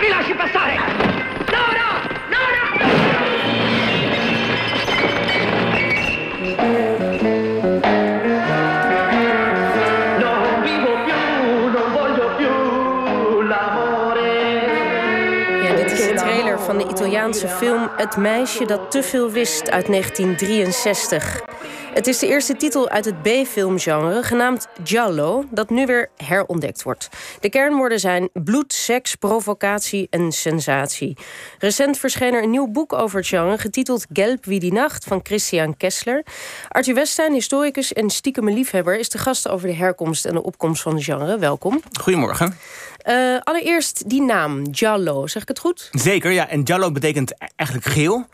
Mi lasci passare! No, no! No, no! Non vivo più, non voglio più l'amore. Ja, dit is de trailer van de Italiaanse film Het meisje dat te veel wist uit 1963. Het is de eerste titel uit het B-filmgenre, genaamd Giallo, dat nu weer herontdekt wordt. De kernwoorden zijn bloed, seks, provocatie en sensatie. Recent verscheen er een nieuw boek over het genre, getiteld Gelb wie die nacht van Christian Kessler. Arthur Westijn, historicus en stiekeme liefhebber, is de gast over de herkomst en de opkomst van het genre. Welkom. Goedemorgen. Uh, allereerst die naam, Giallo, zeg ik het goed? Zeker, ja. En Giallo betekent eigenlijk geel.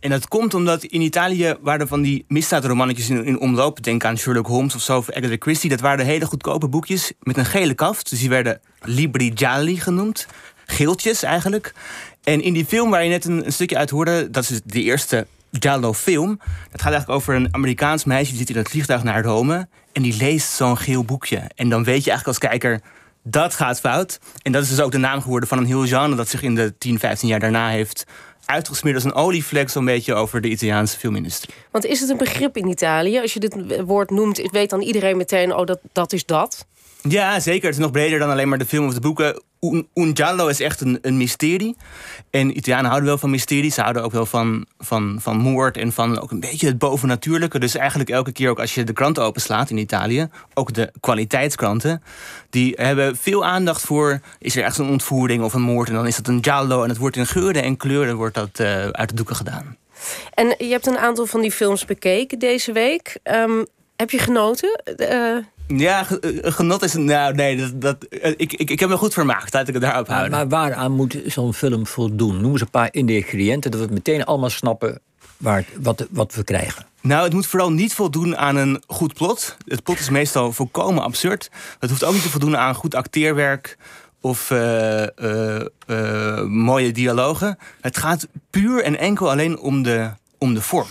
En dat komt omdat in Italië waren van die misdaadromannetjes in, in omloop. Denk aan Sherlock Holmes of zo, of Agatha Christie. Dat waren hele goedkope boekjes met een gele kaft. Dus die werden libri gialli genoemd. Geeltjes eigenlijk. En in die film waar je net een, een stukje uit hoorde... dat is de eerste Giallo-film. Dat gaat eigenlijk over een Amerikaans meisje... die zit in het vliegtuig naar Rome... en die leest zo'n geel boekje. En dan weet je eigenlijk als kijker dat gaat fout. En dat is dus ook de naam geworden van een heel genre dat zich in de 10, 15 jaar daarna heeft uitgesmeerd als een olievlek zo'n beetje over de Italiaanse filmindustrie. Want is het een begrip in Italië? Als je dit woord noemt, weet dan iedereen meteen, oh, dat, dat is dat? Ja, zeker. Het is nog breder dan alleen maar de film of de boeken. Un, giallo is echt een, een mysterie. En Italianen houden wel van mysterie. Ze houden ook wel van, van, van moord en van ook een beetje het bovennatuurlijke. Dus eigenlijk elke keer ook als je de kranten openslaat in Italië... ook de kwaliteitskranten, die hebben veel aandacht voor... is er echt een ontvoering of een moord en dan is dat een giallo... en het wordt in geuren en kleuren wordt dat uh, uit de doeken gedaan. En je hebt een aantal van die films bekeken deze week. Um, heb je genoten? Uh... Ja, genot is... Nou, nee, dat, dat, ik, ik, ik heb me goed vermaakt. Laat ik het daarop houden. Maar, maar waaraan moet zo'n film voldoen? Noem eens een paar ingrediënten... dat we meteen allemaal snappen waar, wat, wat we krijgen. Nou, het moet vooral niet voldoen aan een goed plot. Het plot is meestal volkomen absurd. Het hoeft ook niet te voldoen aan goed acteerwerk of uh, uh, uh, mooie dialogen. Het gaat puur en enkel alleen om de, om de vorm.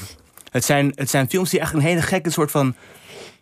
Het zijn, het zijn films die echt een hele gekke soort van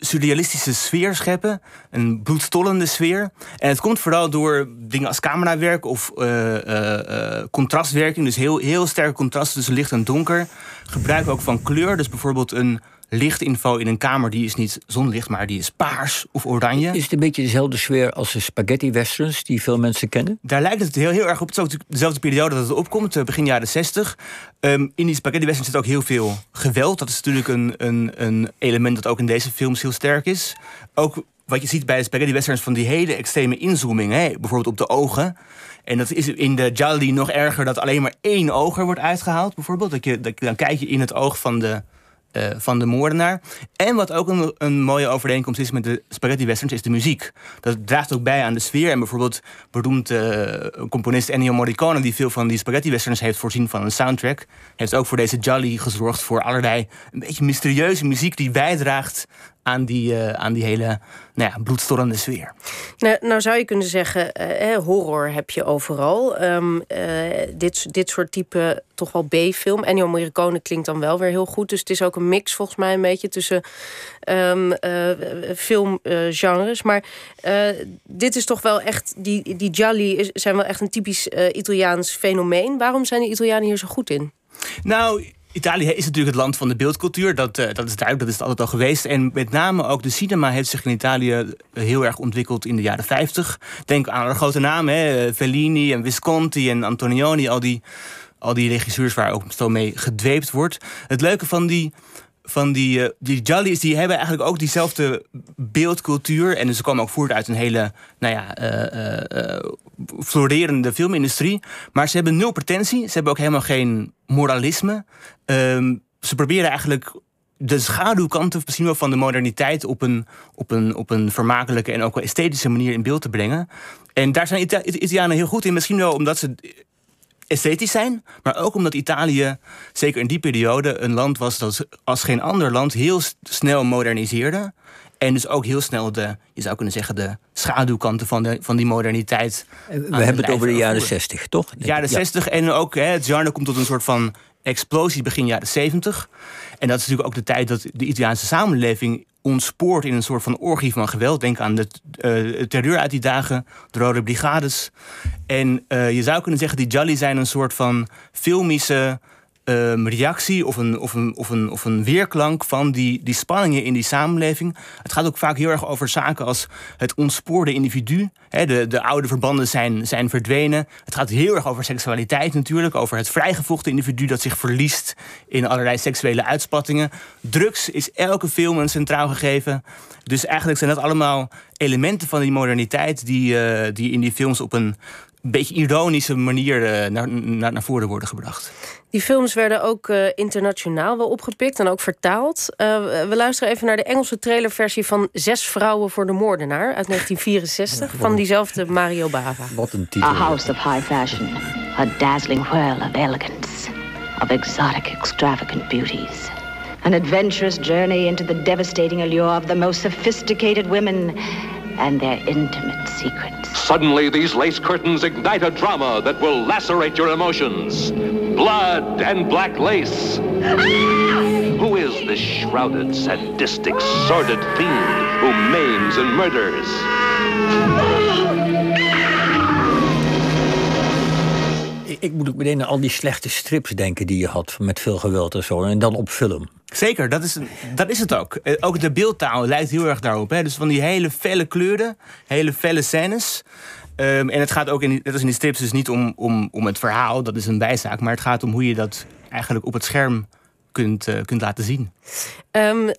surrealistische sfeer scheppen. Een bloedstollende sfeer. En het komt vooral door dingen als camerawerk of uh, uh, uh, contrastwerking. Dus heel, heel sterke contrasten tussen licht en donker. Gebruik ook van kleur. Dus bijvoorbeeld een lichtinfo in een kamer die is niet zonlicht, maar die is paars of oranje. Is het een beetje dezelfde sfeer als de spaghetti westerns die veel mensen kennen? Daar lijkt het heel, heel erg op. Het is ook dezelfde periode dat het opkomt, begin jaren 60. Um, in die spaghetti westerns zit ook heel veel geweld. Dat is natuurlijk een, een, een element dat ook in deze films heel sterk is. Ook wat je ziet bij de spaghetti westerns van die hele extreme inzooming, hè? bijvoorbeeld op de ogen. En dat is in de Jolly nog erger dat alleen maar één oog er wordt uitgehaald, bijvoorbeeld. Dat je, dat, dan kijk je in het oog van de, uh, van de moordenaar. En wat ook een, een mooie overeenkomst is met de spaghetti westerns, is de muziek. Dat draagt ook bij aan de sfeer. En bijvoorbeeld beroemd uh, componist Ennio Morricone, die veel van die spaghetti westerns heeft voorzien van een soundtrack, heeft ook voor deze Jolly gezorgd voor allerlei een beetje mysterieuze muziek die bijdraagt aan die, uh, aan die hele nou ja, bloedstorrende sfeer. Nou, nou zou je kunnen zeggen, eh, horror heb je overal. Um, uh, dit, dit soort type toch wel B-film. Ennio Morricone klinkt dan wel weer heel goed. Dus het is ook een mix volgens mij een beetje tussen um, uh, filmgenres. maar dit is toch wel echt, die, die Gialli zijn wel echt een typisch Italiaans fenomeen. Waarom zijn de Italianen hier zo goed in? Nou, Italië is natuurlijk het land van de beeldcultuur. Dat, uh, dat is duidelijk, dat is het altijd al geweest. En met name ook de cinema heeft zich in Italië heel erg ontwikkeld in de jaren 50. Denk aan de grote namen, hè, Fellini en Visconti en Antonioni. Al die, al die regisseurs waar ook zo mee gedweept wordt. Het leuke van die van die, uh, die Jollies, die hebben eigenlijk ook diezelfde beeldcultuur. En ze komen ook voort uit een hele, nou ja, uh, uh, florerende filmindustrie. Maar ze hebben nul pretentie. Ze hebben ook helemaal geen moralisme. Um, ze proberen eigenlijk de schaduwkanten misschien wel van de moderniteit op een, op, een, op een vermakelijke en ook wel esthetische manier in beeld te brengen. En daar zijn Ita Italianen heel goed in. Misschien wel omdat ze esthetisch zijn, maar ook omdat Italië, zeker in die periode, een land was dat als geen ander land heel snel moderniseerde. En dus ook heel snel de, je zou kunnen zeggen, de schaduwkanten van, de, van die moderniteit. We hebben het over de jaren 60, toch? De jaren ja. 60 en ook hè, het genre komt tot een soort van explosie begin jaren 70. En dat is natuurlijk ook de tijd dat de Italiaanse samenleving ontspoort in een soort van orgie van geweld. Denk aan de uh, terreur uit die dagen, de Rode Brigades. En uh, je zou kunnen zeggen, die Jolly zijn een soort van filmische um, reactie of een, of, een, of, een, of een weerklank van die, die spanningen in die samenleving. Het gaat ook vaak heel erg over zaken als het ontspoorde individu. de, de oude verbanden zijn, zijn verdwenen. Het gaat heel erg over seksualiteit natuurlijk. Over het vrijgevochten individu dat zich verliest in allerlei seksuele uitspattingen. Drugs is elke film een centraal gegeven. Dus eigenlijk zijn dat allemaal elementen van die moderniteit die, uh, die in die films op een beetje ironische manier uh, naar, naar, naar voren worden gebracht. Die films werden ook uh, internationaal wel opgepikt en ook vertaald. Uh, we luisteren even naar de Engelse trailerversie van Zes vrouwen voor de moordenaar uit 1964 van diezelfde Mario Bava. Wat een titel. A house of high fashion, a dazzling whirl of elegance, of exotic extravagant beauties. An adventurous journey into the devastating allure of the most sophisticated women and their intimate secrets. Suddenly, these lace curtains ignite a drama that will lacerate your emotions. Blood and black lace. Ah! Who is this shrouded, sadistic, sordid fiend who maims and murders? Ik moet ook meteen aan al die slechte strips denken die je had met veel geweld en zo. En dan op film. Zeker, dat is, dat is het ook. Eh, ook de beeldtaal lijkt heel erg daarop. Hè? Dus van die hele felle kleuren, hele felle scènes. Um, en het gaat ook, in, net als in die strips, dus niet om, om, om het verhaal, dat is een bijzaak. Maar het gaat om hoe je dat eigenlijk op het scherm kunt, uh, kunt laten zien. Um,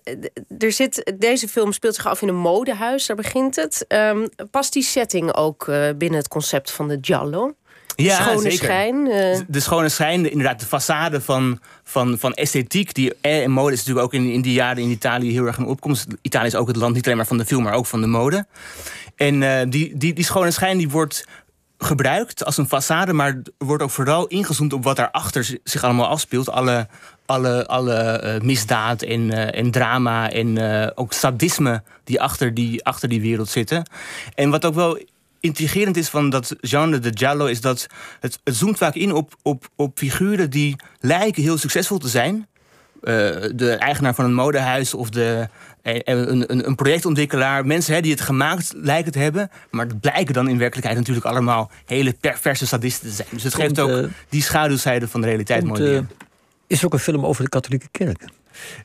er zit, deze film speelt zich af in een modehuis, daar begint het. Um, past die setting ook uh, binnen het concept van de Giallo? Ja, schone zeker. schijn. Uh... De schone schijn, de, inderdaad, de façade van, van, van esthetiek. Die, eh, en mode is natuurlijk ook in, in die jaren in Italië heel erg een opkomst. Italië is ook het land niet alleen maar van de film, maar ook van de mode. En uh, die, die, die schone schijn die wordt gebruikt als een façade, maar wordt ook vooral ingezoomd op wat daarachter zich allemaal afspeelt. Alle, alle, alle uh, misdaad en, uh, en drama en uh, ook sadisme die achter die, achter die wereld zitten. En wat ook wel intrigerend is van dat genre de giallo is dat het, het zoomt vaak in op, op, op figuren die lijken heel succesvol te zijn. Uh, de eigenaar van een modehuis of de, een, een, een projectontwikkelaar. Mensen hè, die het gemaakt lijken te hebben. Maar het blijken dan in werkelijkheid natuurlijk allemaal hele perverse sadisten te zijn. Dus het geeft ook uh, die schaduwzijde van de realiteit komt, mooi uh, Is er ook een film over de katholieke kerk?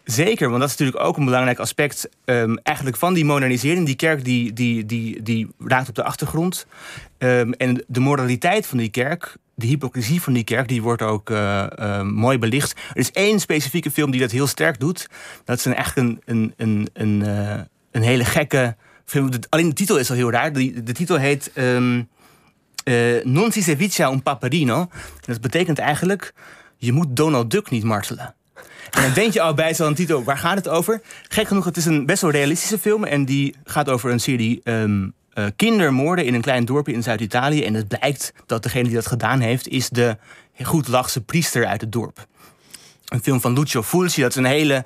Zeker, want dat is natuurlijk ook een belangrijk aspect um, eigenlijk van die modernisering. Die kerk die, die, die, die raakt op de achtergrond. Um, en de moraliteit van die kerk, de hypocrisie van die kerk, die wordt ook uh, uh, mooi belicht. Er is één specifieke film die dat heel sterk doet. Dat is een, echt een, een, een, een, uh, een hele gekke film. Alleen de titel is al heel raar. De, de titel heet um, Non si cevicia un paperino. En dat betekent eigenlijk, je moet Donald Duck niet martelen. En dan denk je al bij zo'n titel, waar gaat het over? Gek genoeg, het is een best wel realistische film. En die gaat over een serie um, uh, kindermoorden in een klein dorpje in Zuid-Italië. En het blijkt dat degene die dat gedaan heeft, is de goedlachse priester uit het dorp. Een film van Lucio Fulci, dat is een hele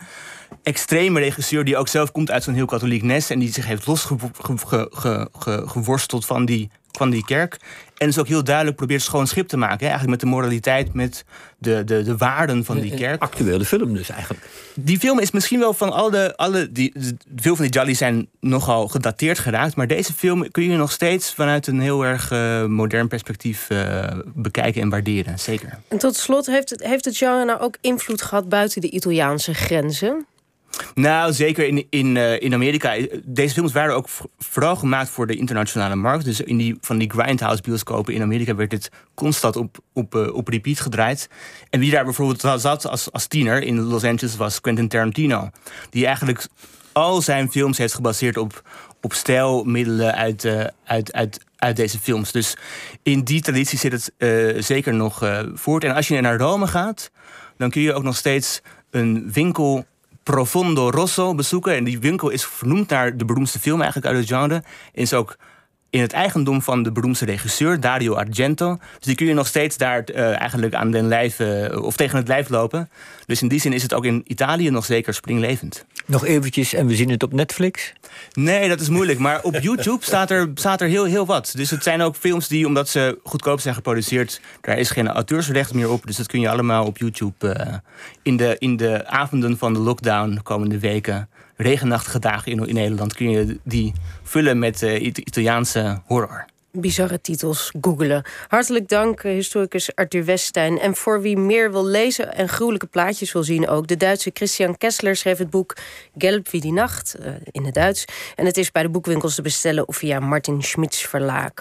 extreme regisseur... die ook zelf komt uit zo'n heel katholiek nest... en die zich heeft losgeworsteld van die van die kerk. En dus ook heel duidelijk probeert schoon schip te maken. Hè? Eigenlijk met de moraliteit, met de, de, de waarden van die kerk. Actuele film dus eigenlijk. Die film is misschien wel van alle... alle die, veel van die Jolly zijn nogal gedateerd geraakt. Maar deze film kun je nog steeds vanuit een heel erg uh, modern perspectief uh, bekijken en waarderen. Zeker. En tot slot, heeft het, heeft het genre nou ook invloed gehad buiten de Italiaanse grenzen? Nou, zeker in, in, uh, in Amerika. Deze films waren ook vooral gemaakt voor de internationale markt. Dus in die, van die grindhouse bioscopen in Amerika werd dit constant op, op, uh, op repeat gedraaid. En wie daar bijvoorbeeld zat als, als tiener in Los Angeles was Quentin Tarantino. Die eigenlijk al zijn films heeft gebaseerd op, op stijlmiddelen uit, uh, uit, uit, uit deze films. Dus in die traditie zit het zeker nog voort. En als je naar Rome gaat, dan kun je ook nog steeds een winkel Profondo Rosso bezoeken. En die winkel is vernoemd naar de beroemdste film eigenlijk uit het genre. Is ook in het eigendom van de beroemdste regisseur, Dario Argento. Dus die kun je nog steeds daar uh, eigenlijk aan den lijf, uh, of tegen het lijf lopen. Dus in die zin is het ook in Italië nog zeker springlevend. Nog eventjes, en we zien het op Netflix? Nee, dat is moeilijk. Maar op YouTube staat er, staat er heel, heel wat. Dus het zijn ook films die, omdat ze goedkoop zijn geproduceerd... daar is geen auteursrecht meer op. Dus dat kun je allemaal op YouTube... Uh, in, de, in de avonden van de lockdown komende weken regenachtige dagen in, in Nederland kun je die vullen met uh, Italiaanse horror bizarre titels googelen. Hartelijk dank, eh, historicus Arthur Westijn. En voor wie meer wil lezen en gruwelijke plaatjes wil zien ook... de Duitse Christian Kessler schreef het boek Gelb wie die Nacht, uh, in het Duits. En het is bij de boekwinkels te bestellen of via Martin Schmidts verlaag.